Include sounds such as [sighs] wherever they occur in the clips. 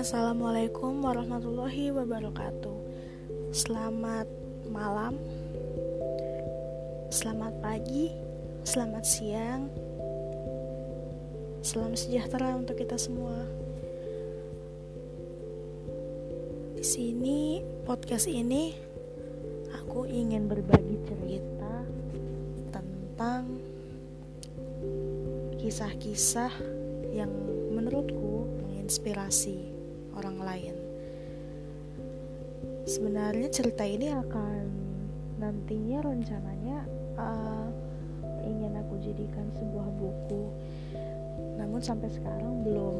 Assalamualaikum warahmatullahi wabarakatuh. Selamat malam. Selamat pagi. Selamat siang. Salam sejahtera untuk kita semua. Di sini podcast ini Aku ingin berbagi cerita Kisah-kisah yang menurutku menginspirasi orang lain. Sebenarnya cerita ini akan nantinya rencananya uh, ingin aku jadikan sebuah buku. Namun sampai sekarang belum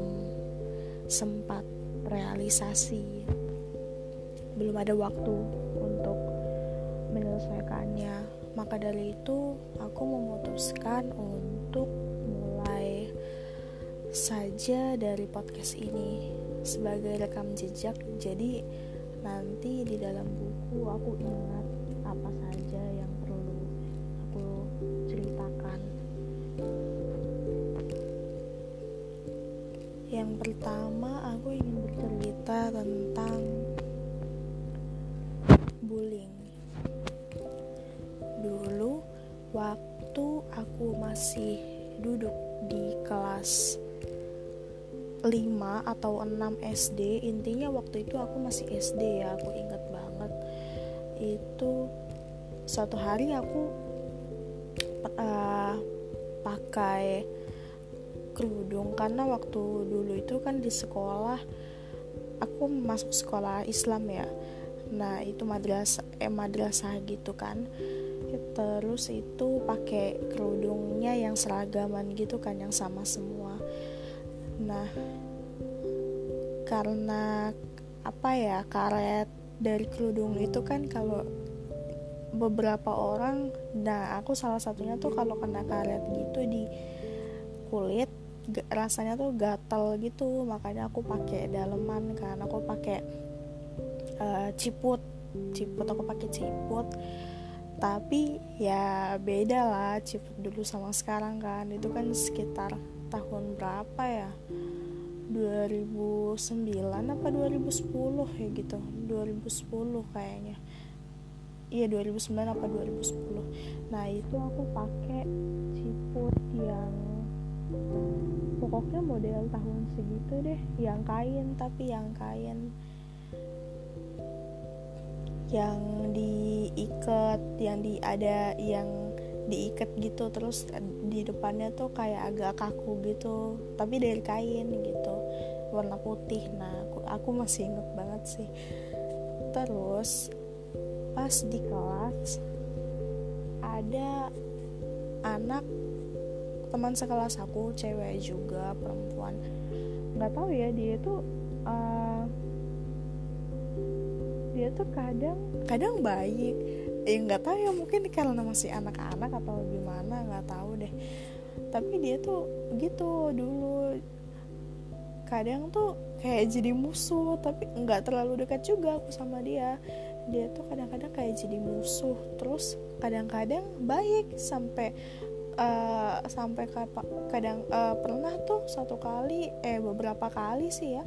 sempat realisasi. Belum ada waktu untuk menyelesaikannya. Maka dari itu aku memutuskan untuk saja dari podcast ini sebagai rekam jejak jadi nanti di dalam buku aku ingat apa saja yang perlu aku ceritakan. Yang pertama aku ingin bercerita tentang bullying. Dulu waktu aku masih duduk di kelas 5 atau 6 SD intinya waktu itu aku masih SD ya aku inget banget. Itu suatu hari aku uh, pakai kerudung karena waktu dulu itu kan di sekolah aku masuk sekolah Islam ya. Nah itu madrasah eh madrasah gitu kan. Terus itu pakai kerudungnya yang seragaman gitu kan yang sama semua karena apa ya karet dari kerudung itu kan kalau beberapa orang nah aku salah satunya tuh kalau kena karet gitu di kulit rasanya tuh gatal gitu. Makanya aku pakai daleman kan aku pakai uh, ciput ciput aku pakai ciput. Tapi ya beda lah ciput dulu sama sekarang kan. Itu kan sekitar tahun berapa ya 2009 apa 2010 ya gitu. 2010 kayaknya. Iya 2009 apa 2010 nah itu aku pakai ciput yang pokoknya model tahun segitu deh yang kain tapi yang kain yang diikat yang di ada yang diikat gitu terus di depannya tuh kayak agak kaku gitu tapi dari kain gitu warna putih. Nah aku, aku masih inget banget sih. Terus pas di kelas ada anak teman sekelas aku cewek juga perempuan. Nggak tahu ya dia tuh uh, dia tuh kadang kadang baik ya nggak tahu ya mungkin karena masih anak-anak atau gimana nggak tahu deh. Tapi dia tuh gitu dulu kadang tuh kayak jadi musuh tapi nggak terlalu dekat juga aku sama dia. Dia tuh kadang-kadang kayak jadi musuh terus kadang-kadang baik sampai uh, sampai kadang uh, pernah tuh satu kali eh beberapa kali sih ya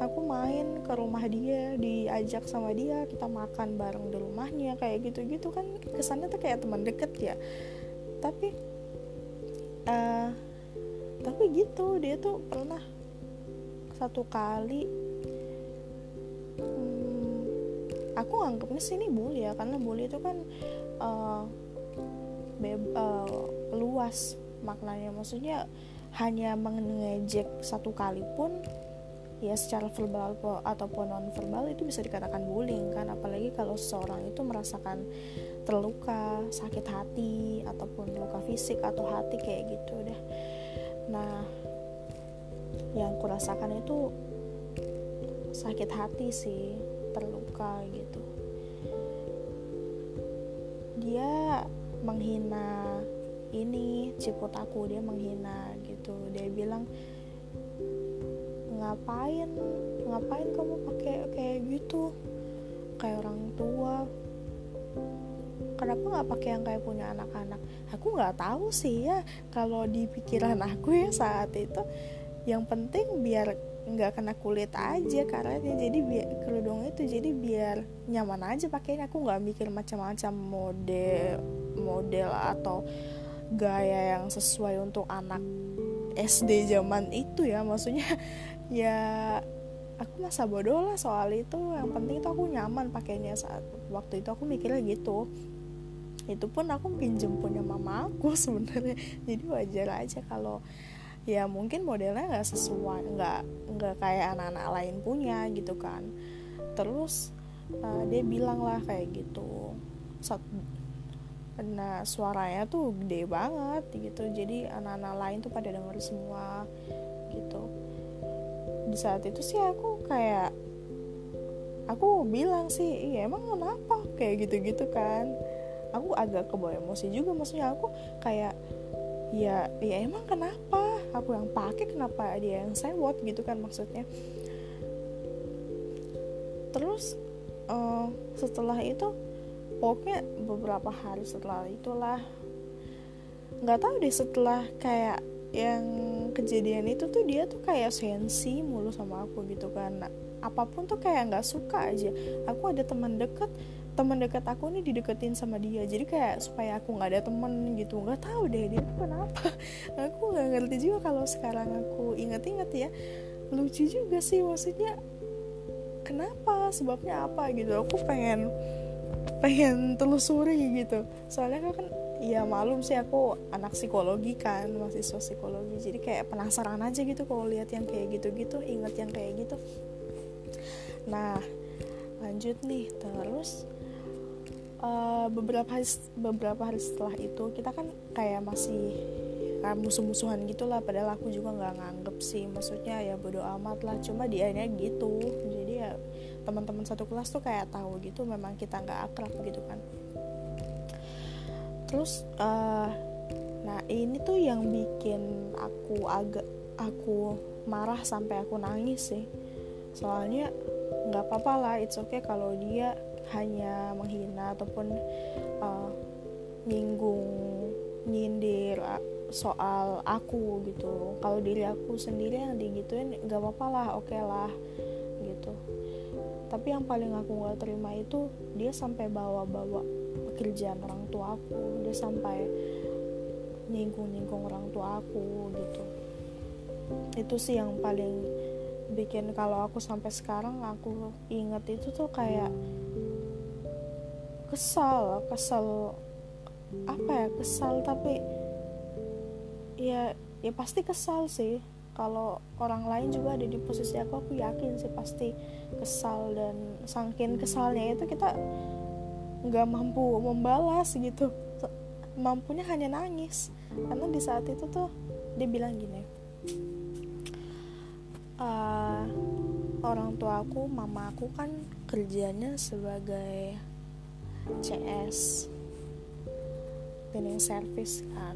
aku main ke rumah dia diajak sama dia kita makan bareng di rumahnya kayak gitu-gitu kan kesannya tuh kayak teman deket ya. Tapi uh, tapi gitu dia tuh pernah satu kali hmm, aku anggapnya sih ini bully ya karena bully itu kan uh, uh, luas maknanya. Maksudnya hanya mengejek satu kali pun ya secara verbal ataupun non verbal itu bisa dikatakan bullying kan. Apalagi kalau seseorang itu merasakan terluka sakit hati ataupun luka fisik atau hati kayak gitu deh. Nah yang kurasakan itu sakit hati sih terluka gitu. Dia menghina ini ciput aku dia menghina gitu. Dia bilang ngapain? Ngapain kamu pakai kayak gitu? Kayak orang tua. Kenapa nggak pakai yang kayak punya anak-anak? Aku nggak tahu sih ya kalau di pikiran aku ya saat itu yang penting biar nggak kena kulit aja karena jadi biar kerudung itu jadi biar nyaman aja pakainya. Aku nggak mikir macam-macam model model atau gaya yang sesuai untuk anak SD zaman itu ya. Maksudnya [laughs] ya aku masa bodoh lah soal itu. Yang penting itu aku nyaman pakainya. Saat waktu itu aku mikirnya gitu. Itu pun aku pinjem punya mama aku [laughs] sebenarnya. Jadi wajar aja kalau ya mungkin modelnya nggak sesuai nggak nggak kayak anak-anak lain punya gitu kan. Terus uh, dia bilang lah kayak gitu. Sat, nah suaranya tuh gede banget gitu. Jadi anak-anak lain tuh pada denger semua gitu. Di saat itu sih aku kayak aku bilang sih iya emang kenapa? Kayak gitu-gitu kan. Aku agak kebawa emosi juga maksudnya aku kayak ya ya emang kenapa aku yang pakai kenapa dia yang sewot gitu kan maksudnya. Terus uh, setelah itu pokoknya beberapa hari setelah itulah nggak tahu deh setelah kayak yang kejadian itu tuh dia tuh kayak sensi mulu sama aku gitu kan. Apa pun tuh kayak nggak suka aja. Aku ada teman deket teman dekat aku nih dideketin sama dia. Jadi kayak supaya aku nggak ada temen gitu. Nggak tahu deh dia kenapa. [laughs] Aku nggak ngerti juga kalau sekarang aku inget-inget ya. Lucu juga sih maksudnya kenapa sebabnya apa gitu. Aku pengen pengen telusuri gitu. Soalnya kan ya malum sih aku anak psikologi kan mahasiswa psikologi. Jadi kayak penasaran aja gitu kalau lihat yang kayak gitu-gitu inget yang kayak gitu. Nah lanjut nih terus uh, beberapa hari, beberapa hari setelah itu kita kan kayak masih kayak musuh-musuhan gitulah padahal aku juga nggak nganggep sih. Maksudnya ya bodo amat lah. Cuma dianya gitu. Jadi ya teman-teman satu kelas tuh kayak tahu gitu memang kita nggak akrab gitu kan. Terus uh, nah ini tuh yang bikin aku agak aku marah sampai aku nangis sih. Soalnya nggak apa-apa lah. It's okay kalau dia hanya menghina ataupun uh, nyinggung nyindir soal aku gitu. Kalau diri aku sendiri yang digituin nggak apa-apa lah oke okay lah gitu. Tapi yang paling aku nggak terima itu dia sampai bawa-bawa pekerjaan orang tua aku. Dia sampai nyinggung-nyinggung orang tua aku gitu. Itu sih yang paling bikin kalau aku sampai sekarang aku inget itu tuh kayak kesal kesal apa ya kesal tapi ya ya pasti kesal sih. Kalau orang lain juga ada di posisi aku aku yakin sih pasti kesal dan sangkin kesalnya itu kita nggak mampu membalas gitu. Mampunya hanya nangis karena di saat itu tuh dia bilang gini uh, orang tua aku mama aku kan kerjanya sebagai CS cleaning service kan.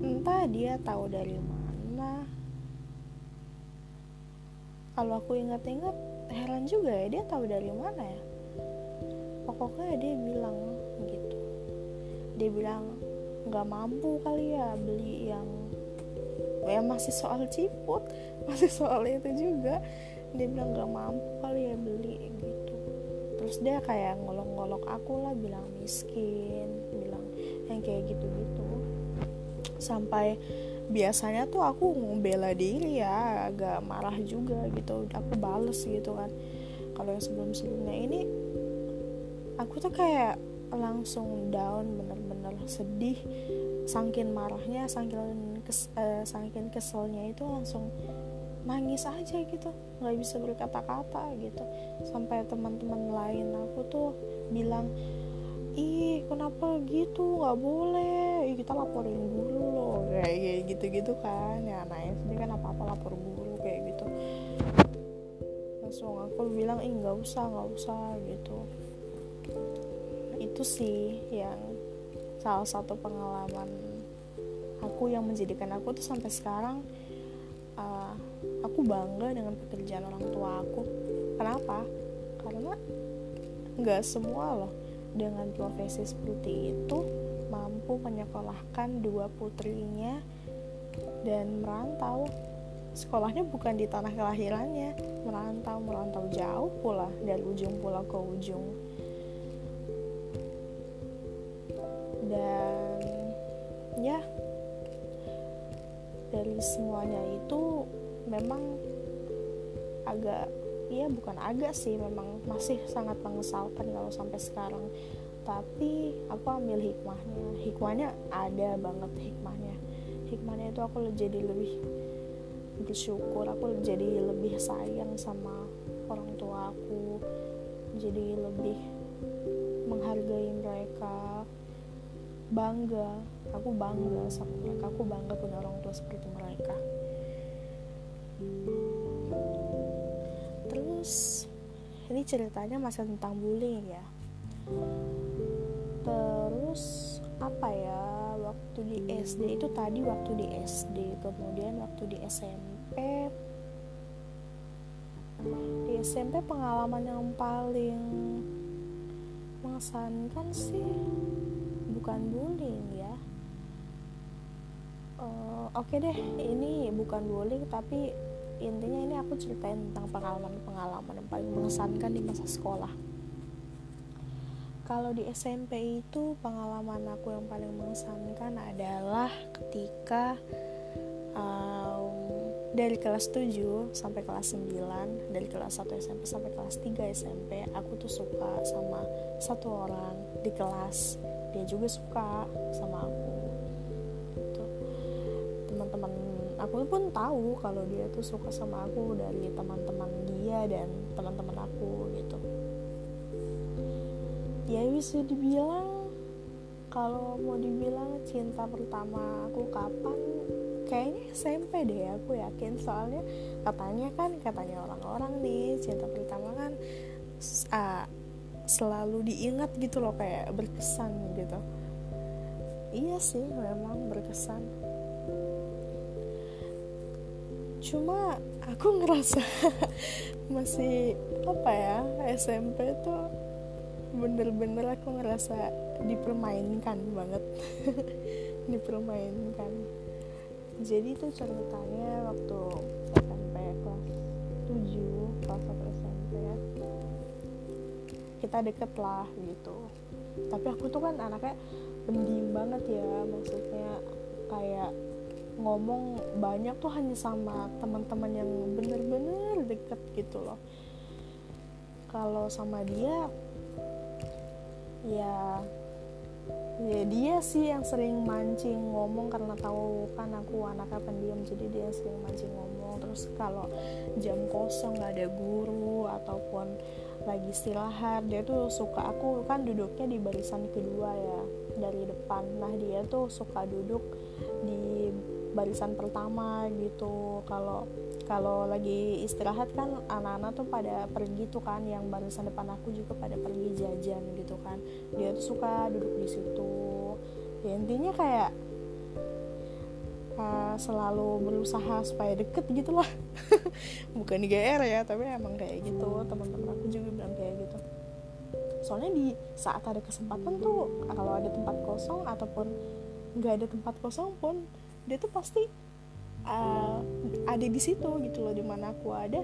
Entah dia tahu dari mana. Kalau aku ingat-ingat heran juga ya dia tahu dari mana ya? Pokoknya dia bilang gitu. Dia bilang nggak mampu kali ya beli yang ya masih soal ciput [laughs] masih soal itu juga. Dia bilang nggak mampu kali ya beli terus dia kayak ngolok-ngolok aku lah bilang miskin bilang yang kayak gitu-gitu. Sampai biasanya tuh aku bela diri ya agak marah juga gitu. Aku bales gitu kan. Kalau yang sebelum-sebelumnya ini aku tuh kayak langsung down bener-bener sedih. Sangkin marahnya sangkin kes, uh, sangkin keselnya itu langsung nangis aja gitu. Nggak bisa berkata-kata gitu. Sampai teman-teman lain aku tuh bilang ih kenapa gitu? Nggak boleh. Ih, kita laporin guru loh. Kayak gitu-gitu kan. Ya nah SD kan apa-apa lapor guru kayak gitu. Langsung aku bilang ih nggak usah nggak usah gitu. Itu sih yang salah satu pengalaman aku yang menjadikan aku tuh sampai sekarang uh, aku bangga dengan pekerjaan orang tua aku. Kenapa? Karena nggak semua loh dengan profesi seperti itu mampu menyekolahkan dua putrinya dan merantau. Sekolahnya bukan di tanah kelahirannya merantau merantau jauh pula dari ujung pulau ke ujung. Dan ya dari semuanya itu memang agak ya bukan agak sih memang masih sangat mengesalkan kalau sampai sekarang. Tapi aku ambil hikmahnya. Hikmahnya ada banget hikmahnya. Hikmahnya itu aku jadi lebih bersyukur aku jadi lebih sayang sama orang tua aku jadi lebih menghargai mereka bangga. Aku bangga sama mereka aku bangga punya orang tua seperti mereka terus ini ceritanya masih tentang bullying ya. Terus apa ya waktu di SD itu tadi waktu di SD kemudian waktu di SMP di SMP pengalaman yang paling mengesankan sih bukan bullying ya. Uh, oke okay deh ini bukan bullying tapi intinya ini aku ceritain tentang pengalaman-pengalaman yang paling mengesankan di masa sekolah. Kalau di SMP itu pengalaman aku yang paling mengesankan adalah ketika um, dari kelas 7 sampai kelas 9 dari kelas 1 SMP sampai kelas 3 SMP aku tuh suka sama satu orang di kelas. Dia juga suka sama aku aku pun tahu kalau dia tuh suka sama aku dari teman-teman dia dan teman-teman aku gitu. Ya bisa dibilang kalau mau dibilang cinta pertama aku kapan kayaknya SMP deh aku yakin. Soalnya katanya kan katanya orang-orang nih cinta pertama kan uh, selalu diingat gitu loh kayak berkesan gitu. Iya sih memang berkesan cuma aku ngerasa [laughs] masih apa ya SMP tuh bener-bener aku ngerasa dipermainkan banget. [laughs] Dipermainkan. Jadi itu ceritanya waktu SMP kelas 7 kelas 1 SMP kita deket lah gitu. Tapi aku tuh kan anaknya pendiam banget ya maksudnya kayak ngomong banyak tuh hanya sama teman-teman yang bener-bener deket gitu loh. Kalau sama dia ya ya dia sih yang sering mancing ngomong karena tahu kan aku anaknya pendiam jadi dia sering mancing ngomong. Terus kalau jam kosong nggak ada guru ataupun lagi istirahat dia tuh suka aku kan duduknya di barisan kedua ya dari depan. Nah dia tuh suka duduk barisan pertama gitu. Kalau kalau lagi istirahat kan anak-anak tuh pada pergi tuh kan yang barisan depan aku juga pada pergi jajan gitu kan. Dia tuh suka duduk di situ. Ya intinya kayak uh, selalu berusaha supaya deket gitu lah. [laughs] Bukan di GR ya tapi emang kayak gitu. Teman-teman aku juga bilang kayak gitu. Soalnya di saat ada kesempatan tuh kalau ada tempat kosong ataupun nggak ada tempat kosong pun dia tuh pasti uh, ada di situ gitu loh di mana aku ada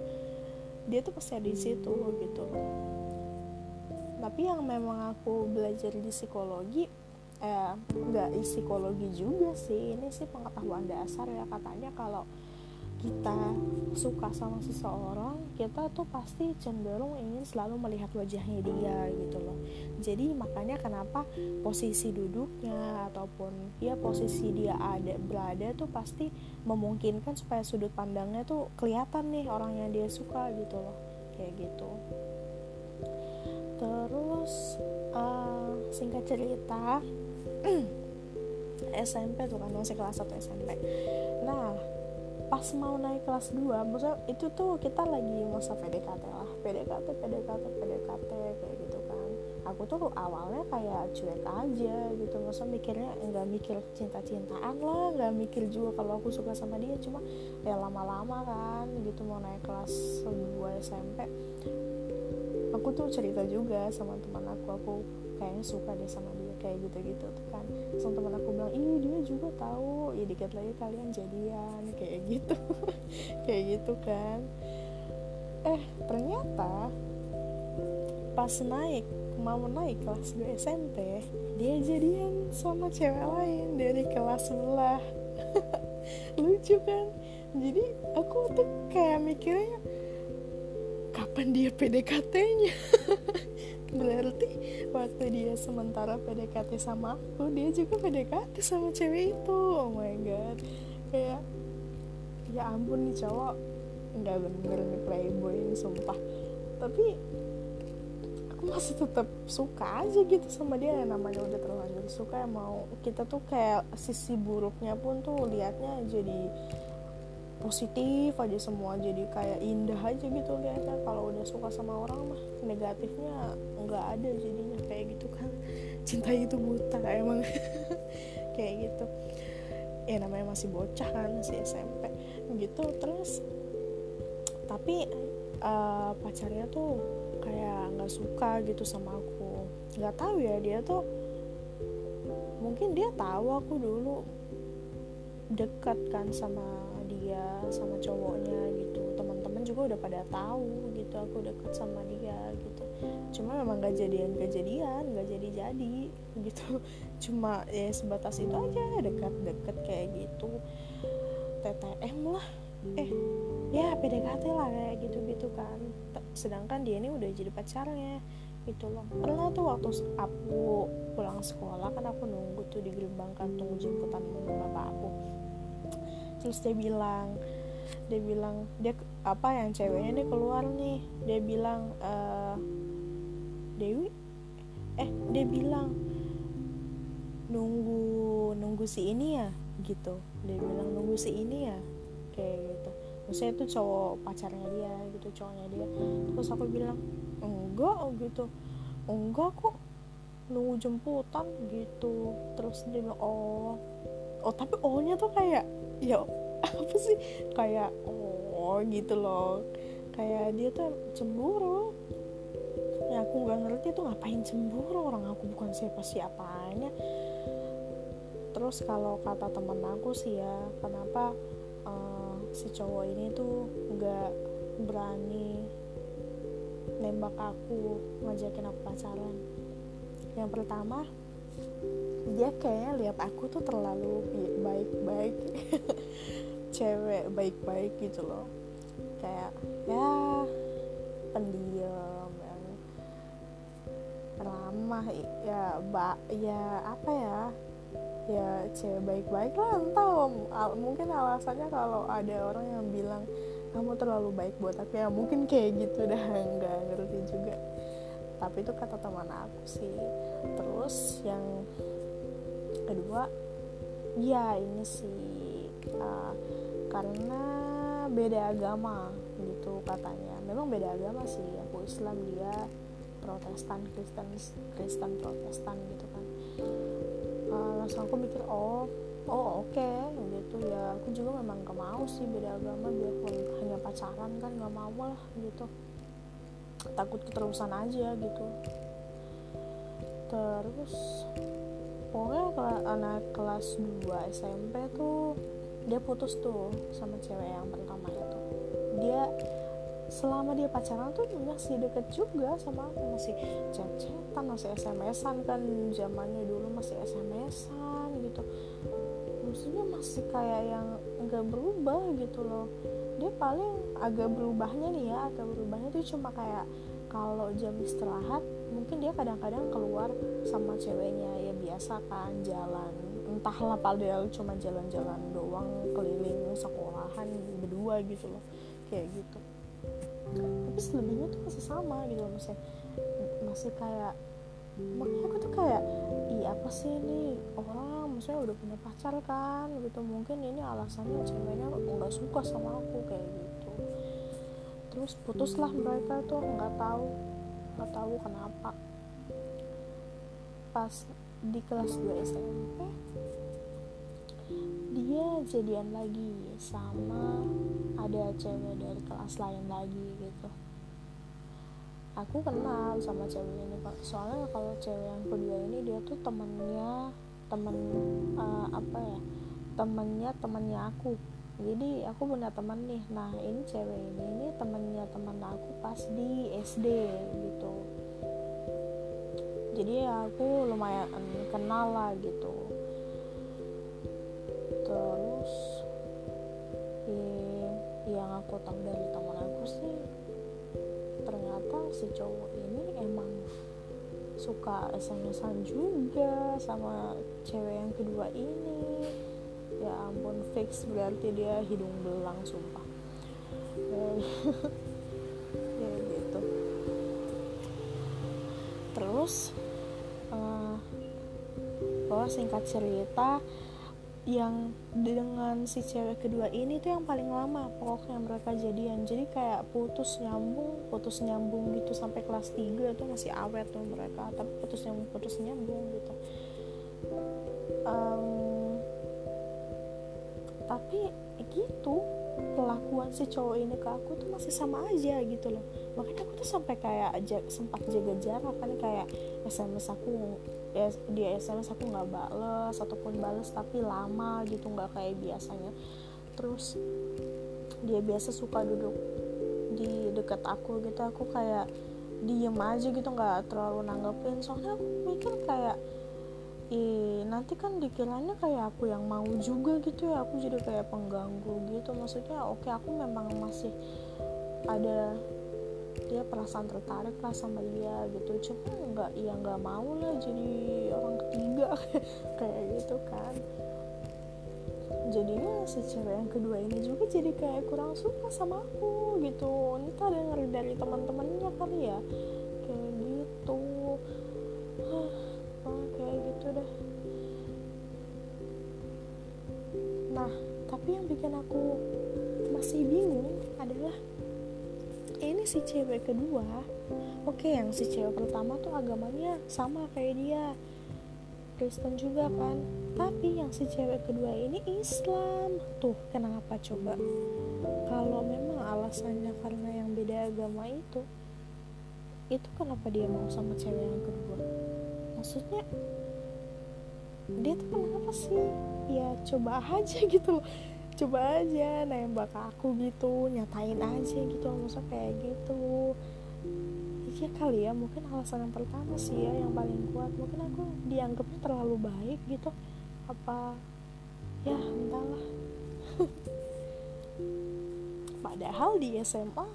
dia tuh pasti ada di situ gitu loh. Tapi yang memang aku belajar di psikologi eh nggak psikologi juga sih. Ini sih pengetahuan dasar ya katanya kalau kita suka sama seseorang kita tuh pasti cenderung ingin selalu melihat wajahnya dia gitu loh. Jadi makanya kenapa posisi duduknya ataupun ya posisi dia ada berada tuh pasti memungkinkan supaya sudut pandangnya tuh kelihatan nih orang yang dia suka gitu loh. Kayak gitu. Terus uh, singkat cerita [clears throat] SMP tuh kan masih kelas 1 SMP nah pas mau naik kelas 2 maksudnya itu tuh kita lagi masa PDKT lah. PDKT PDKT PDKT kayak gitu kan. Aku tuh awalnya kayak cuek aja gitu. Masa mikirnya nggak mikir cinta-cintaan lah nggak mikir juga kalau aku suka sama dia. Cuma ya lama-lama kan gitu mau naik kelas 2 SMP aku tuh cerita juga sama teman aku aku kayaknya suka deh sama dia kayak gitu-gitu tuh kan. Terus teman aku bilang ih dia juga tahu. Ya dikit lagi kalian jadian kayak gitu. [laughs] Kayak gitu kan. Eh ternyata pas naik mau naik kelas 2 SMP dia jadian sama cewek lain dari kelas sebelah. [laughs] Lucu kan? Jadi aku tuh kayak mikirnya kapan dia PDKT-nya [laughs] berarti waktu dia sementara PDKT sama aku dia juga PDKT sama cewek itu. Oh my god. Kayak ya ampun nih cowok. Nggak bener nih playboy ini sumpah. Tapi aku masih tetap suka aja gitu sama dia. Yang namanya udah terlanjur suka ya mau kita tuh kayak sisi buruknya pun tuh liatnya jadi positif aja semua jadi kayak indah aja gitu liatnya. Kalau udah suka sama orang mah negatifnya nggak ada jadinya kayak gitu kan. [laughs] Cinta itu buta emang. [laughs] Kayak gitu. Ya namanya masih bocah kan masih SMP gitu terus tapi uh, pacarnya tuh kayak nggak suka gitu sama aku. Nggak tahu ya dia tuh mungkin dia tahu aku dulu dekat kan sama dia sama cowoknya gitu. Teman-teman juga udah pada tahu gitu aku dekat sama dia gitu. Cuma memang gak jadian gak jadian gak jadi jadi gitu. [laughs] Cuma ya sebatas itu aja dekat-dekat kayak gitu. TTM lah. Eh ya PDKT lah kayak gitu-gitu kan. Sedangkan dia ini udah jadi pacarnya itu loh. Pernah tuh waktu aku pulang sekolah kan aku nunggu tuh di gerbang kan tunggu jemputan bapak aku terus dia bilang dia bilang dia apa yang ceweknya dia keluar nih. Dia bilang e, Dewi? Eh dia bilang nunggu nunggu si ini ya gitu. Dia bilang nunggu si ini ya kayak gitu. Maksudnya itu cowok pacarnya dia gitu cowoknya dia. Terus aku bilang enggak gitu. Enggak kok nunggu jemputan gitu. Terus dia bilang oh oh tapi ohnya tuh kayak ya apa sih? Kayak oh gitu loh. Kayak dia tuh cemburu. Ya aku nggak ngerti tuh ngapain cemburu orang aku bukan siapa siapanya terus kalau kata temen aku sih ya kenapa uh, si cowok ini tuh nggak berani nembak aku ngajakin aku pacaran? Yang pertama dia kayaknya lihat aku tuh terlalu baik-baik [laughs] cewek baik-baik gitu loh. Kayak ya pendiam yang ramah ya ba ya apa ya? Ya cewek baik-baik lah entah al mungkin alasannya kalau ada orang yang bilang kamu terlalu baik buat aku ya mungkin kayak gitu dah. [laughs] Nggak ngerti juga. Tapi itu kata teman aku sih. Terus yang kedua ya ini sih uh, karena beda agama gitu katanya. Memang beda agama sih aku Islam dia Protestan Kristen Kristen Protestan gitu kan. Uh, langsung aku mikir oh oh oke okay. gitu ya. Aku juga memang gak mau sih beda agama biarpun hanya pacaran kan gak mau lah gitu. Takut keterusan aja gitu. Terus pokoknya kalau anak kelas 2 SMP tuh dia putus tuh sama cewek yang pertama itu. Dia selama dia pacaran tuh masih deket juga sama aku. Masih chat-chatan masih SMS-an kan. Zamannya dulu masih SMS-an gitu. Maksudnya masih kayak yang enggak berubah gitu loh. Dia paling agak berubahnya nih ya agak berubahnya tuh cuma kayak kalau jam istirahat mungkin dia kadang-kadang keluar sama ceweknya ya biasa kan jalan. Entahlah padahal cuma jalan-jalan doang keliling sekolahan berdua gitu loh. Kayak gitu. Tapi selebihnya tuh masih sama gitu loh masih masih kayak makanya aku tuh kayak iya apa sih ini? Orang maksudnya udah punya pacar kan? Gitu. Mungkin ini alasannya ceweknya nggak suka sama aku kayak gitu. Terus putuslah mereka tuh nggak tahu. Nggak tahu kenapa. Pas di kelas 2 SMP dia jadian lagi sama ada cewek dari kelas lain lagi gitu. Aku kenal sama cewek ini pak. Soalnya kalau cewek yang kedua ini dia tuh temennya temen uh, apa ya temennya temennya aku. Jadi aku punya teman nih. Nah ini cewek ini ini temennya teman aku pas di SD gitu jadi ya aku lumayan kenal lah gitu. Terus ya, yang aku tahu dari teman aku sih ternyata si cowok ini emang suka SMS-an juga sama cewek yang kedua ini. Ya ampun fix berarti dia hidung belang sumpah. [laughs] Ya gitu. Terus singkat cerita yang dengan si cewek kedua ini tuh yang paling lama pokoknya mereka jadian. Jadi kayak putus nyambung putus nyambung gitu sampai kelas 3 tuh masih awet tuh mereka tapi putus nyambung putus nyambung gitu. Um, tapi gitu kelakuan si cowok ini ke aku tuh masih sama aja gitu loh. Makanya aku tuh sampai kayak sempat jaga jarak kan kayak sms aku dia SMS aku nggak bales ataupun bales tapi lama gitu nggak kayak biasanya. Terus dia biasa suka duduk di dekat aku gitu aku kayak diem aja gitu nggak terlalu nanggepin. Soalnya aku mikir kayak Ih, nanti kan dikiranya kayak aku yang mau juga gitu ya aku jadi kayak pengganggu gitu. Maksudnya oke aku memang masih ada dia perasaan tertarik lah sama dia gitu. Cuma nggak ya nggak mau lah jadi orang ketiga. [laughs] Kayak gitu kan. Jadinya si cewek yang kedua ini juga jadi kayak kurang suka sama aku gitu. Entah denger dari teman-temannya kali ya. Kayak gitu. Oh, [sighs] kayak gitu deh. Nah tapi yang bikin aku masih bingung adalah ini si cewek kedua. Oke yang si cewek pertama tuh agamanya sama kayak dia. Kristen juga kan. Tapi yang si cewek kedua ini Islam. Tuh kenapa coba? Kalau memang alasannya karena yang beda agama itu itu kenapa dia mau sama cewek yang kedua? Maksudnya dia tuh kenapa sih? Ya coba [laughs] aja gitu loh coba aja nembak aku gitu nyatain aja gitu maksudnya kayak gitu. Iya kali ya mungkin alasan yang pertama sih ya yang paling kuat. Mungkin aku dianggapnya terlalu baik gitu. Apa ya entahlah. [laughs] Padahal di SMA